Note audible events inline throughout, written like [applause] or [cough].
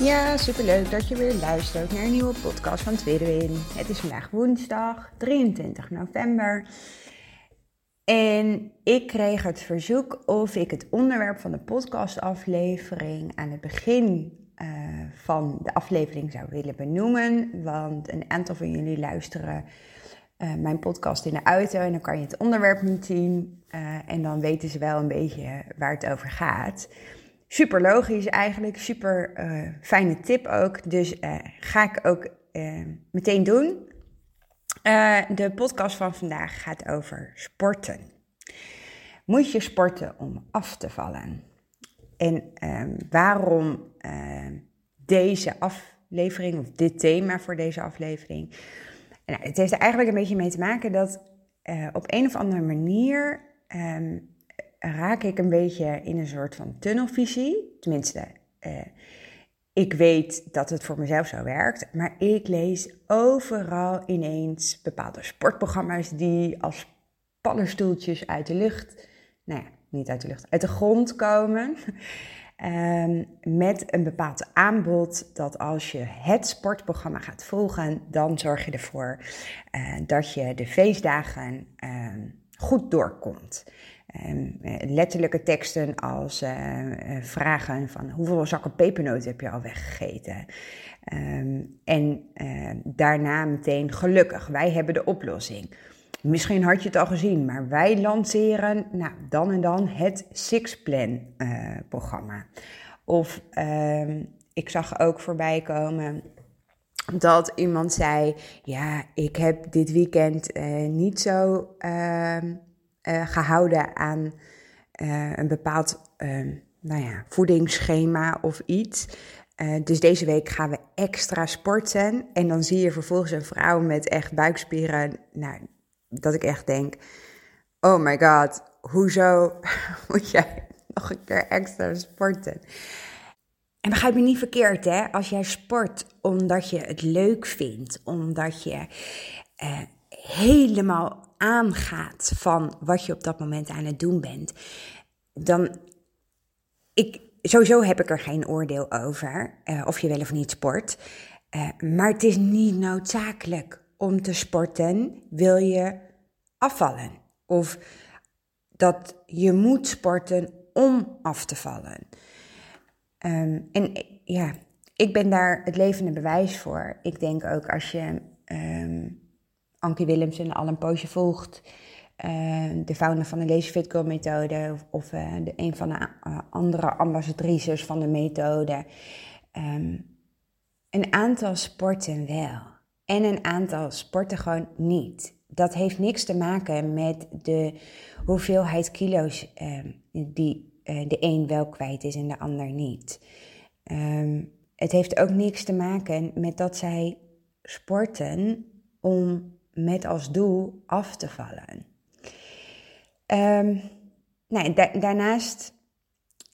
Ja, superleuk dat je weer luistert naar een nieuwe podcast van Tweede Win. Het is vandaag woensdag 23 november. En ik kreeg het verzoek of ik het onderwerp van de podcastaflevering aan het begin uh, van de aflevering zou willen benoemen. Want een aantal van jullie luisteren uh, mijn podcast in de auto en dan kan je het onderwerp niet zien. Uh, en dan weten ze wel een beetje waar het over gaat. Super logisch eigenlijk, super uh, fijne tip ook. Dus ga ik ook meteen doen. de podcast van vandaag gaat over sporten. Moet je sporten om af te vallen? En um, waarom deze aflevering, of dit thema voor deze aflevering? Nou, het heeft er eigenlijk een beetje mee te maken dat op een of andere manier um, raak ik een beetje in een soort van tunnelvisie. Tenminste, uh, ik weet dat het voor mezelf zo werkt, maar ik lees overal ineens bepaalde sportprogramma's die als paddenstoeltjes uit de lucht, nou ja, niet uit de lucht, uit de grond komen. Um, [laughs] met een bepaald aanbod dat als je het sportprogramma gaat volgen, dan zorg je ervoor uh, dat je de feestdagen um, goed doorkomt. Um, letterlijke teksten als uh, vragen van hoeveel zakken pepernoten heb je al weggegeten? en uh, daarna meteen gelukkig, wij hebben de oplossing. Misschien had je het al gezien, maar wij lanceren nou, dan en dan het Six Plan uh, programma. Of uh, ik zag ook voorbij komen dat iemand zei: Ja, ik heb dit weekend niet zo ehm, eh, gehouden aan een bepaald ehm, nou ja, voedingsschema of iets. dus deze week gaan we extra sporten. En dan zie je vervolgens een vrouw met echt buikspieren. Nou, dat ik echt denk: oh my god, hoezo [laughs] moet jij nog een keer extra sporten? En begrijp me niet verkeerd, hè? Als jij sport omdat je het leuk vindt, omdat je eh, helemaal aangaat van wat je op dat moment aan het doen bent, dan. Ik, sowieso heb ik er geen oordeel over uh, of je wel of niet sport. Uh, maar het is niet noodzakelijk om te sporten wil je afvallen. Of dat je moet sporten om af te vallen. Um, en ja, ik ben daar het levende bewijs voor. Ik denk ook als je um, Ankie Willemsen al een poosje volgt, uh, de founder van de Lazy Fit methode, of, uh, de, een van de uh, andere ambassadrices van de methode. Um, een aantal sporten wel. En een aantal sporten gewoon niet. Dat heeft niks te maken met de hoeveelheid kilo's um, die de een wel kwijt is en de ander niet. Um, het heeft ook niks te maken met dat zij sporten om met als doel af te vallen. Um, nou, da daarnaast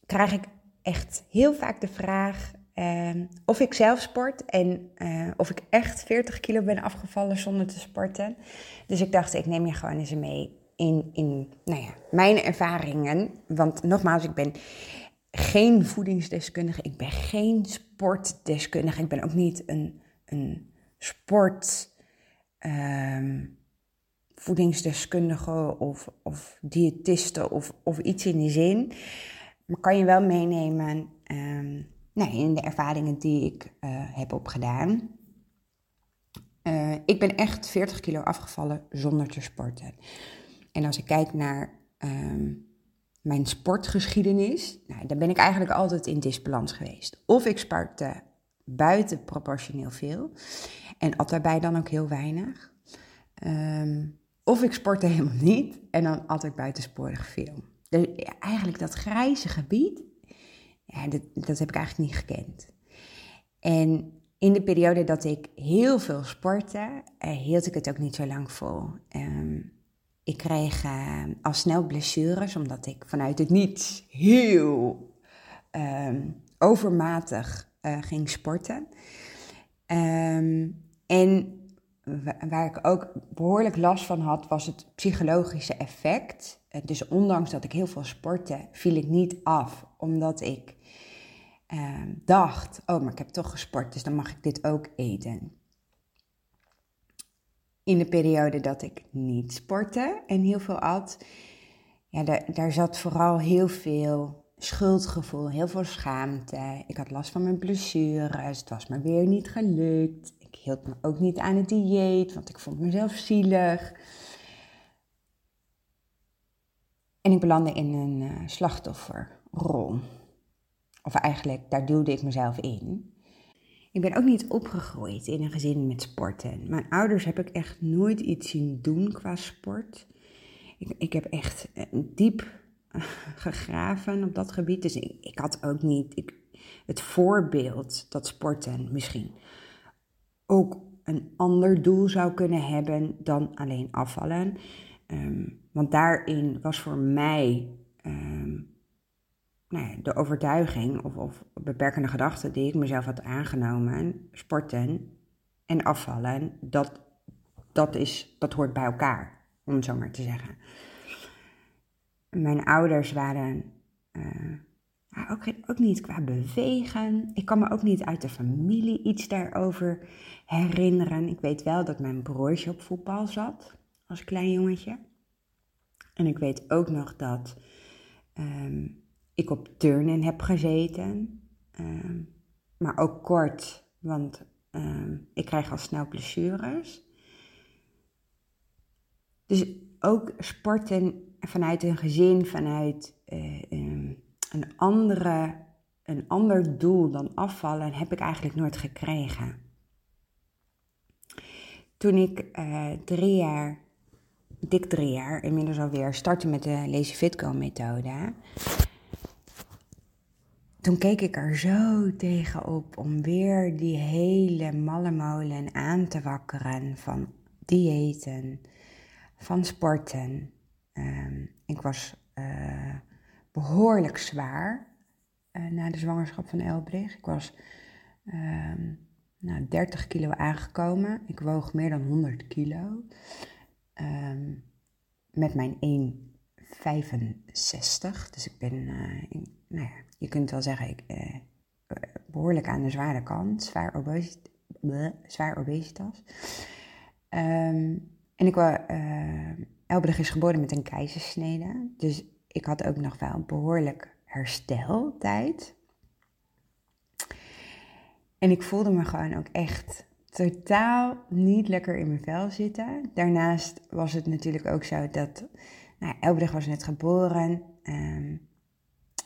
krijg ik echt heel vaak de vraag: Uh, of ik zelf sport en uh, of ik echt 40 kilo ben afgevallen zonder te sporten. Dus ik dacht, ik neem je gewoon eens mee in, in nou ja, mijn ervaringen. Want nogmaals, ik ben geen voedingsdeskundige, ik ben geen sportdeskundige, ik ben ook niet een, een sport. Um, voedingsdeskundige of, of diëtiste of, of iets in die zin. Maar kan je wel meenemen um, in de ervaringen die ik uh, heb opgedaan. Uh, ik ben echt 40 kilo afgevallen zonder te sporten. En als ik kijk naar um, mijn sportgeschiedenis, nou, dan ben ik eigenlijk altijd in disbalans geweest. Of ik sportte buiten proportioneel veel en at daarbij dan ook heel weinig. Um, of ik sportte helemaal niet en dan at ik buitensporig veel. Dus eigenlijk dat grijze gebied, ja, dat, dat heb ik eigenlijk niet gekend. En in de periode dat ik heel veel sportte, uh, hield ik het ook niet zo lang vol. Ehm, ik kreeg uh, al snel blessures, omdat ik vanuit het niets heel ehm, overmatig uh, ging sporten. Um, en waar ik ook behoorlijk last van had, was het psychologische effect. Dus ondanks dat ik heel veel sportte, viel ik niet af, omdat ik uh, dacht: oh, maar ik heb toch gesport, dus dan mag ik dit ook eten. In de periode dat ik niet sportte en heel veel at, ja, daar, daar zat vooral heel veel schuldgevoel, heel veel schaamte. Ik had last van mijn blessures, het was me weer niet gelukt. Ik hield me ook niet aan het dieet, want ik vond mezelf zielig. En ik belandde in een uh, slachtofferrol. Of eigenlijk, daar duwde ik mezelf in. Ik ben ook niet opgegroeid in een gezin met sporten. Mijn ouders heb ik echt nooit iets zien doen qua sport. Ik, ik heb echt eh, diep gegraven op dat gebied. Dus ik, had ook niet ik, het voorbeeld dat sporten misschien ook een ander doel zou kunnen hebben dan alleen afvallen. Um, want daarin was voor mij um, nou de overtuiging of, of beperkende gedachte die ik mezelf had aangenomen, sporten en afvallen, dat, dat, is, dat hoort bij elkaar, om het zo maar te zeggen. Mijn ouders waren uh, ook, ook niet qua bewegen. Ik kan me ook niet uit de familie iets daarover herinneren. Ik weet wel dat mijn broertje op voetbal zat als klein jongetje. En ik weet ook nog dat um, ik op turnen heb gezeten. Um, maar ook kort, want um, ik krijg al snel blessures. Dus ook sporten vanuit een gezin, vanuit uh, um, een, andere, een ander doel dan afvallen, heb ik eigenlijk nooit gekregen. Toen ik uh, drie jaar dik drie jaar inmiddels alweer starten met de Lazy Fitco methode. Toen keek ik er zo tegenop om weer die hele malle molen aan te wakkeren van diëten, van sporten. Um, ik was uh, behoorlijk zwaar uh, na de zwangerschap van Elbrich. Ik was um, nou, 30 kilo aangekomen. Ik woog meer dan 100 kilo. Um, met mijn 1,65. Dus ik ben, in, nou ja, je kunt wel zeggen, ik, behoorlijk aan de zware kant. Zwaar, zwaar obesitas. En ik was, Elbrich is geboren met een keizersnede. Dus ik had ook nog wel een behoorlijk hersteltijd. En ik voelde me gewoon ook echt totaal niet lekker in mijn vel zitten. Daarnaast was het natuurlijk ook zo dat nou, was net geboren. Um,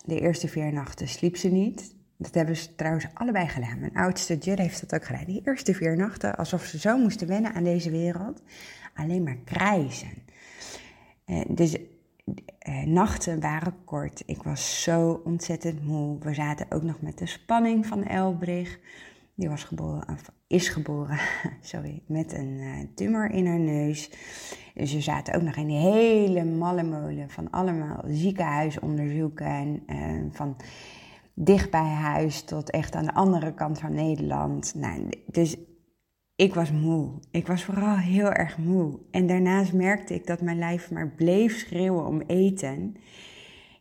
de eerste vier nachten sliep ze niet. Dat hebben ze trouwens allebei gedaan. Mijn oudste Jud heeft dat ook gedaan. Die eerste vier nachten, alsof ze zo moesten wennen aan deze wereld. Alleen maar krijzen. Uh, dus uh, nachten waren kort. Ik was zo ontzettend moe. We zaten ook nog met de spanning van Elbrich. Die was geboren, of is geboren, [laughs] sorry, met een uh, tumor in haar neus. Dus we zaten ook nog in die hele malle molen van allemaal ziekenhuisonderzoeken. Uh, van dicht bij huis tot echt aan de andere kant van Nederland. Nou, dus ik was moe. Ik was vooral heel erg moe. En daarnaast merkte ik dat mijn lijf maar bleef schreeuwen om eten.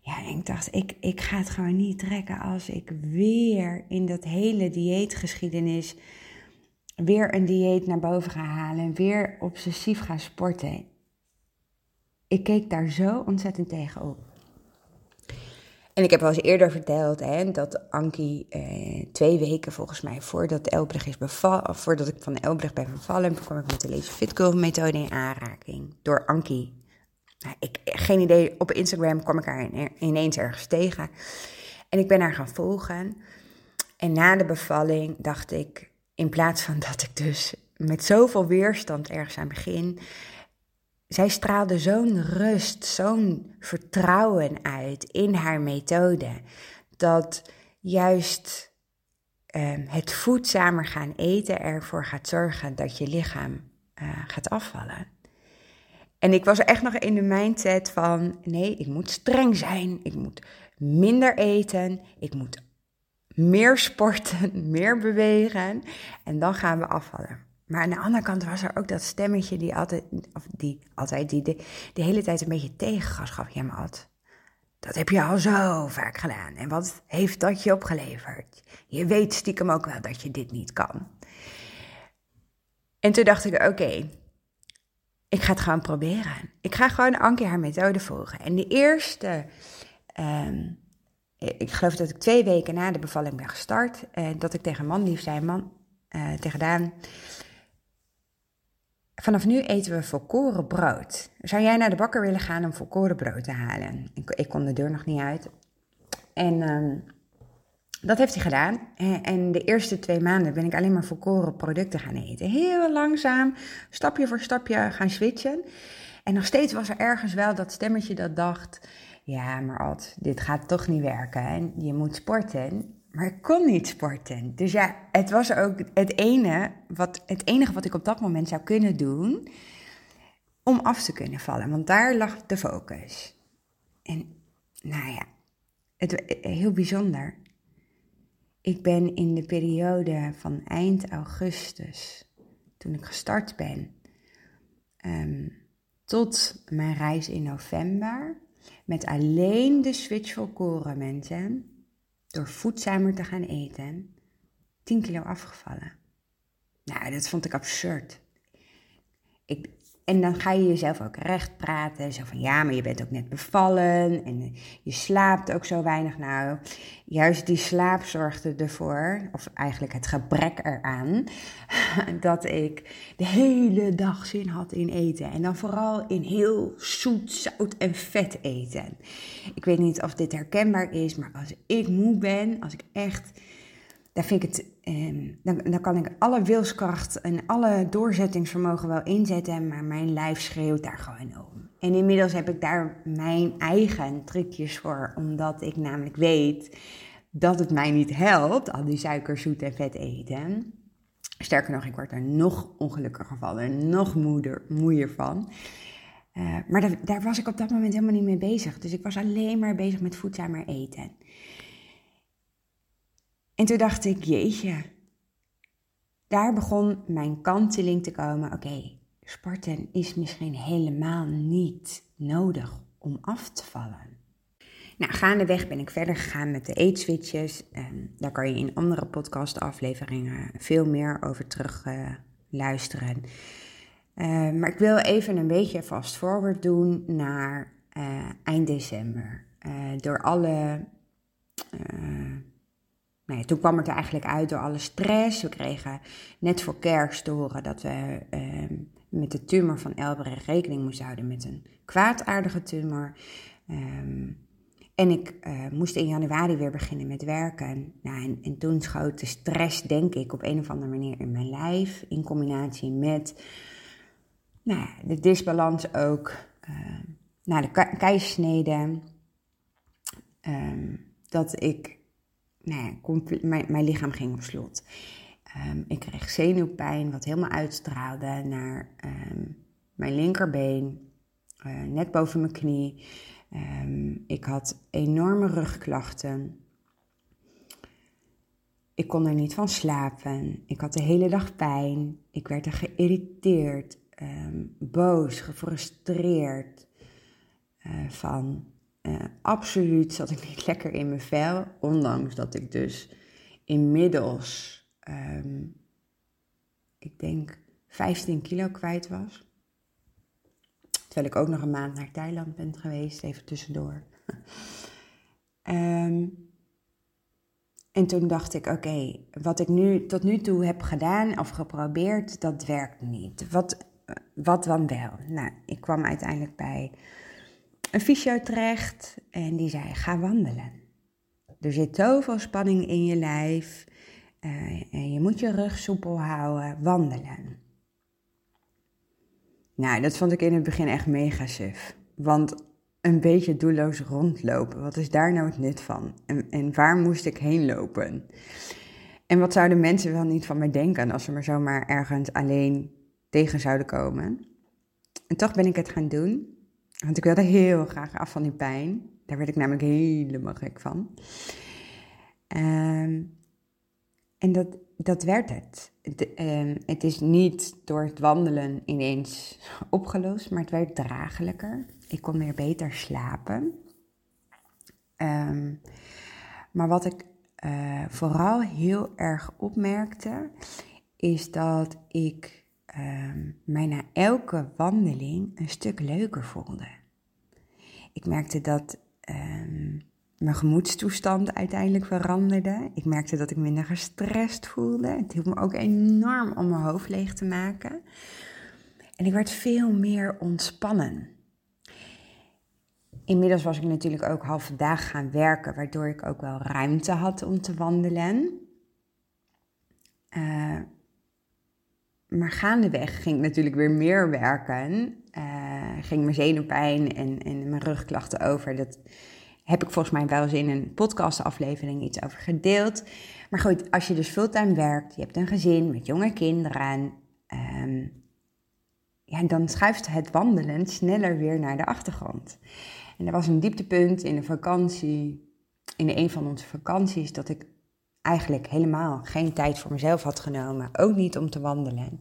Ja, en ik dacht, ik, ik ga het gewoon niet trekken als ik weer in dat hele dieetgeschiedenis weer een dieet naar boven ga halen en weer obsessief ga sporten. Ik keek daar zo ontzettend tegen op. En ik heb wel eens eerder verteld hè, dat Ankie eh, twee weken volgens mij voordat Elbrich is bevallen, voordat ik van Elbrich ben bevallen, kwam ik met de Lazy Fit Girl methode in aanraking. Door Ankie nou, ik, geen idee, op Instagram kwam ik haar ineens ergens tegen. En ik ben haar gaan volgen. En na de bevalling dacht ik, in plaats van dat ik dus met zoveel weerstand ergens aan begin, zij straalde zo'n rust, zo'n vertrouwen uit in haar methode. Dat juist ehm, het voedzamer gaan eten ervoor gaat zorgen dat je lichaam uh, gaat afvallen. En ik was echt nog in de mindset van: nee, ik moet streng zijn, ik moet minder eten, ik moet meer sporten, [laughs] meer bewegen en dan gaan we afvallen. Maar aan de andere kant was er ook dat stemmetje die altijd, of die altijd, die de, hele tijd een beetje tegengas gaf. Ja, dat heb je al zo vaak gedaan. En wat heeft dat je opgeleverd? Je weet stiekem ook wel dat je dit niet kan. En toen dacht ik, oké, ik ga het gewoon proberen. Ik ga gewoon Anke haar methode volgen. En de eerste, um, ik geloof dat ik twee weken na de bevalling ben gestart, uh, dat ik tegen man lief zei, man, uh, tegen vanaf nu eten we volkoren brood. Zou jij naar de bakker willen gaan om volkoren brood te halen? Ik, ik kon de deur nog niet uit. En um, dat heeft hij gedaan. En de eerste twee maanden ben ik alleen maar volkoren producten gaan eten. Heel langzaam, stapje voor stapje gaan switchen. En nog steeds was er ergens wel dat stemmetje dat dacht... Ja, maar Ad, dit gaat toch niet werken. En je moet sporten. Maar ik kon niet sporten. Dus ja, het was ook het, ene wat, het enige wat ik op dat moment zou kunnen doen... om af te kunnen vallen. Want daar lag de focus. En nou ja, het, heel bijzonder. Ik ben in de periode van eind augustus, toen ik gestart ben, um, tot mijn reis in november, met alleen de switch volkoren mensen, door voedzamer te gaan eten, 10 kilo afgevallen. Nou, dat vond ik absurd. Ik, en dan ga je jezelf ook recht praten. Zo van ja, maar je bent ook net bevallen en je slaapt ook zo weinig. Nou, juist die slaap zorgde ervoor, of eigenlijk het gebrek eraan, [laughs] dat ik de hele dag zin had in eten. En dan vooral in heel zoet, zout en vet eten. Ik weet niet of dit herkenbaar is, maar als ik moe ben, als ik echt daar vind ik het, eh, dan, dan kan ik alle wilskracht en alle doorzettingsvermogen wel inzetten, maar mijn lijf schreeuwt daar gewoon om. En inmiddels heb ik daar mijn eigen trucjes voor, omdat ik namelijk weet dat het mij niet helpt, al die suiker, zoet en vet eten. Sterker nog, ik word er nog ongelukkiger van en nog moeder, moeier van. Uh, maar daar, daar was ik op dat moment helemaal niet mee bezig. Dus ik was alleen maar bezig met voedzamer eten. En toen dacht ik, jeetje, daar begon mijn kanteling te komen. Oké, sporten is misschien helemaal niet nodig om af te vallen. Nou, gaandeweg ben ik verder gegaan met de eetswitches. En daar kan je in andere podcastafleveringen veel meer over terug uh, luisteren. Uh, maar ik wil even een beetje fast forward doen naar uh, eind december. door alle nou toen kwam het er eigenlijk uit door alle stress. We kregen net voor kerst te horen dat we ehm, met de tumor van Elbrecht rekening moesten houden met een kwaadaardige tumor. Ehm, en ik uh, moest in januari weer beginnen met werken. Nou, en, en, toen schoot de stress, denk ik, op een of andere manier in mijn lijf. In combinatie met nou, de disbalans ook. Uh, de. Um, dat ik nou mijn, mijn lichaam ging op slot. Um, ik kreeg zenuwpijn, wat helemaal uitstraalde naar um, mijn linkerbeen, uh, net boven mijn knie. Um, ik had enorme rugklachten. Ik kon er niet van slapen. Ik had de hele dag pijn. Ik werd er geïrriteerd, boos, gefrustreerd uh, van. Uh, absoluut zat ik niet [laughs] lekker in mijn vel, ondanks dat ik dus inmiddels, um, ik denk, 15 kilo kwijt was. Terwijl ik ook nog een maand naar Thailand ben geweest, even tussendoor. um, [laughs] en toen dacht ik, oké, wat ik nu tot nu toe heb gedaan of geprobeerd, dat werkt niet. Wat, wat dan wel? Nou, ik kwam uiteindelijk bij een fysio terecht en die zei: ga wandelen. Er zit zoveel spanning in je lijf. Uh, en je moet je rug soepel houden. Wandelen. Nou, dat vond ik in het begin echt mega suf. Want een beetje doelloos rondlopen? Wat is daar nou het nut van? En, en waar moest ik heen lopen? En wat zouden mensen wel niet van mij denken als ze me zomaar ergens alleen tegen zouden komen? En toch ben ik het gaan doen. Want ik wilde heel graag af van die pijn. Daar werd ik namelijk helemaal gek van. Um, en dat, dat werd het. Het, ehm, het is niet door het wandelen ineens opgelost, maar het werd draaglijker. Ik kon weer beter slapen. Ehm, maar wat ik uh, vooral heel erg opmerkte, is dat ik um, mij na elke wandeling een stuk leuker voelde. Ik merkte dat mijn gemoedstoestand uiteindelijk veranderde. Ik merkte dat ik minder gestrest voelde. Het hielp me ook enorm om mijn hoofd leeg te maken. En ik werd veel meer ontspannen. Inmiddels was ik natuurlijk ook halve dag gaan werken, waardoor ik ook wel ruimte had om te wandelen. Uh, maar gaandeweg ging ik natuurlijk weer meer werken. Uh, ging mijn zenuwpijn en, en mijn rugklachten over. Dat, heb ik volgens mij wel eens in een podcastaflevering iets over gedeeld. Maar goed, als je dus fulltime werkt, je hebt een gezin met jonge kinderen, um, ja, dan schuift het wandelen sneller weer naar de achtergrond. En er was een dieptepunt in de vakantie, in een van onze vakanties, dat ik eigenlijk helemaal geen tijd voor mezelf had genomen, ook niet om te wandelen.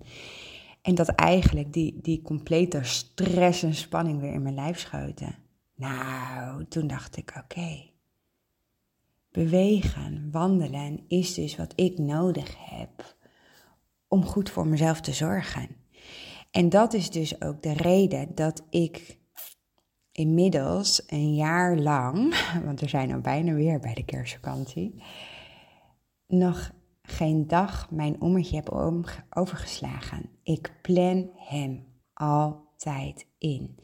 En dat eigenlijk die, die complete stress en spanning weer in mijn lijf schoten. Nou, toen dacht ik: oké. Bewegen, wandelen is dus wat ik nodig heb om goed voor mezelf te zorgen. En dat is dus ook de reden dat ik inmiddels een jaar lang, [laughs] want we zijn al bijna weer bij de kerstvakantie, nog geen dag mijn ommetje heb overgeslagen. Ik plan hem altijd in.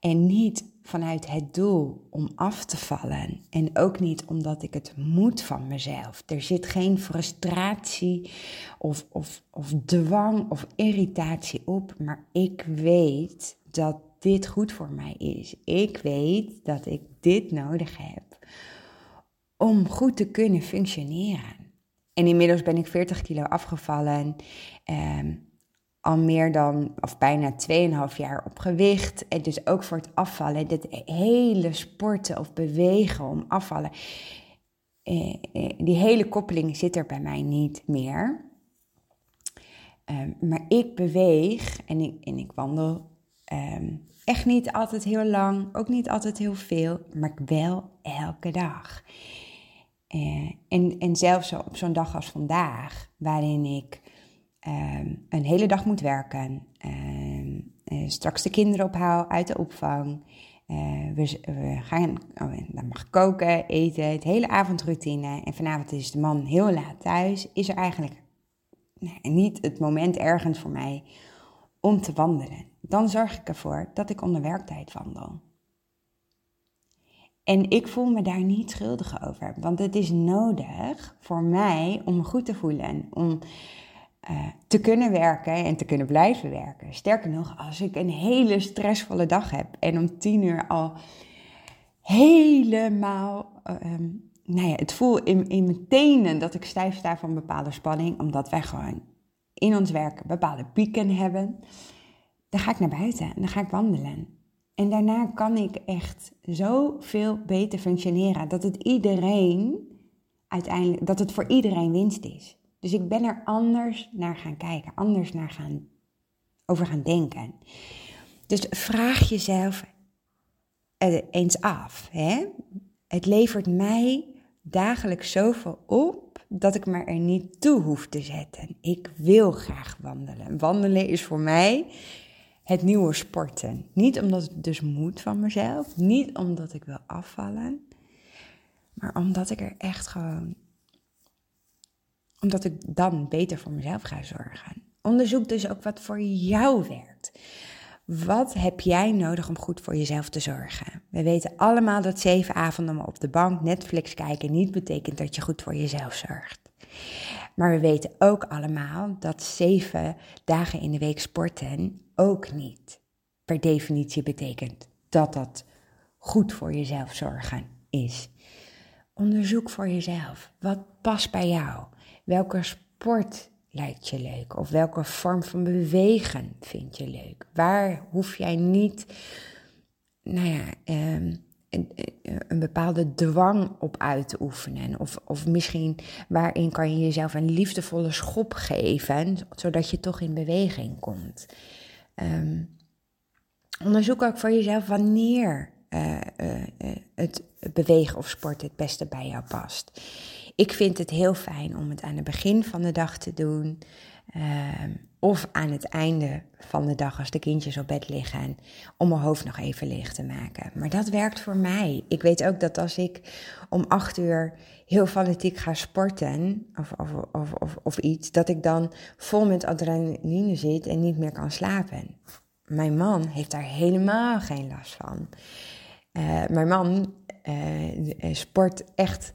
En niet vanuit het doel om af te vallen. En ook niet omdat ik het moet van mezelf. Er zit geen frustratie of, of, of dwang of irritatie op. Maar ik weet dat dit goed voor mij is. Ik weet dat ik dit nodig heb om goed te kunnen functioneren. En inmiddels ben ik 40 kilo afgevallen. Um, al meer dan, of bijna 2,5 jaar op gewicht. En dus ook voor het afvallen. Dit hele sporten of bewegen om afvallen. Eh, eh, die hele koppeling zit er bij mij niet meer. Um, maar ik beweeg en ik, en ik wandel um, echt niet altijd heel lang, ook niet altijd heel veel, maar wel elke dag. Uh, en, en zelfs op zo'n dag als vandaag, waarin ik Ehm, een hele dag moet werken, ehm, eh, straks de kinderen ophaal uit de opvang. Uh, we, gaan, oh, dan mag koken, eten, het hele avondroutine. En vanavond is de man heel laat thuis. Is er eigenlijk nee, niet het moment ergens voor mij om te wandelen. Dan zorg ik ervoor dat ik onder werktijd wandel. En ik voel me daar niet schuldig over, want het is nodig voor mij om me goed te voelen. Om uh, te kunnen werken en te kunnen blijven werken. Sterker nog, als ik een hele stressvolle dag heb en om tien uur al helemaal, uh, nou ja, het voel in, in mijn tenen dat ik stijf sta van bepaalde spanning, omdat wij gewoon in ons werk bepaalde pieken hebben, dan ga ik naar buiten en dan ga ik wandelen. En daarna kan ik echt zoveel beter functioneren dat het iedereen uiteindelijk, dat het voor iedereen winst is. Dus ik ben er anders naar gaan kijken, anders naar gaan, over gaan denken. Dus vraag jezelf eens af. Hè? Het levert mij dagelijks zoveel op dat ik me er niet toe hoef te zetten. Ik wil graag wandelen. Wandelen is voor mij het nieuwe sporten. Niet omdat het dus moet van mezelf, niet omdat ik wil afvallen, maar omdat ik er echt gewoon omdat ik dan beter voor mezelf ga zorgen. Onderzoek dus ook wat voor jou werkt. Wat heb jij nodig om goed voor jezelf te zorgen? We weten allemaal dat zeven avonden op de bank Netflix kijken niet betekent dat je goed voor jezelf zorgt. Maar we weten ook allemaal dat zeven dagen in de week sporten ook niet per definitie betekent dat dat goed voor jezelf zorgen is. Onderzoek voor jezelf. Wat past bij jou? Welke sport lijkt je leuk? Of welke vorm van bewegen vind je leuk? Waar hoef jij niet, nou ja, ehm, bepaalde dwang op uit te oefenen? Of, of misschien waarin kan je jezelf een liefdevolle schop geven, zodat je toch in beweging komt? Um, onderzoek ook voor jezelf wanneer uh, uh, het bewegen of sporten het beste bij jou past. Ik vind het heel fijn om het aan het begin van de dag te doen. Ehm, of aan het einde van de dag als de kindjes op bed liggen. Om mijn hoofd nog even leeg te maken. Maar dat werkt voor mij. Ik weet ook dat als ik om acht uur heel fanatiek ga sporten. Of, of, of, of, iets. Dat ik dan vol met adrenaline zit en niet meer kan slapen. Mijn man heeft daar helemaal geen last van. Uh, mijn man uh, sport echt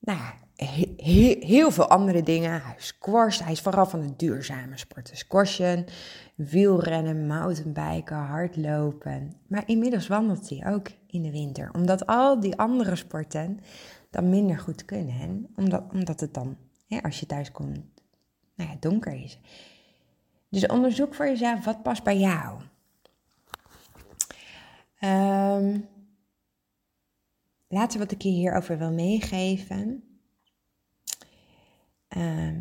nou, he heel veel andere dingen. Hij squasht, hij is vooral van de duurzame sporten. Squashen, wielrennen, mountainbiken, hardlopen. Maar inmiddels wandelt hij ook in de winter. Omdat al die andere sporten dan minder goed kunnen. Omdat, omdat het dan, hè, als je thuis komt, nou ja, donker is. Dus onderzoek voor jezelf, wat past bij jou? Um, laatste wat ik je hierover wil meegeven. Uh,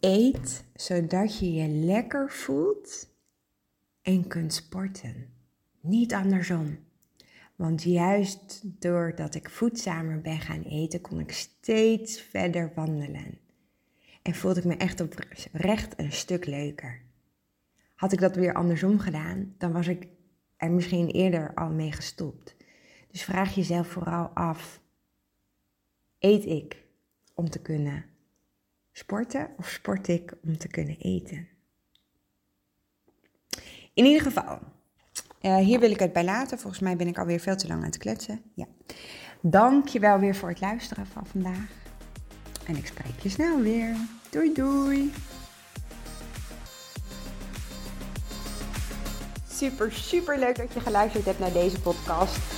eet zodat je je lekker voelt en kunt sporten. Niet andersom. Want juist doordat ik voedzamer ben gaan eten, kon ik steeds verder wandelen. En voelde ik me echt oprecht een stuk leuker. Had ik dat weer andersom gedaan, dan was ik er misschien eerder al mee gestopt. Dus vraag jezelf vooral af: eet ik om te kunnen sporten of sport ik om te kunnen eten? In ieder geval, uh, hier wil ik het bij laten. Volgens mij ben ik alweer veel te lang aan het kletsen. Ja. Dank je wel weer voor het luisteren van vandaag. En ik spreek je snel weer. Doei doei. Super, super leuk dat je geluisterd hebt naar deze podcast.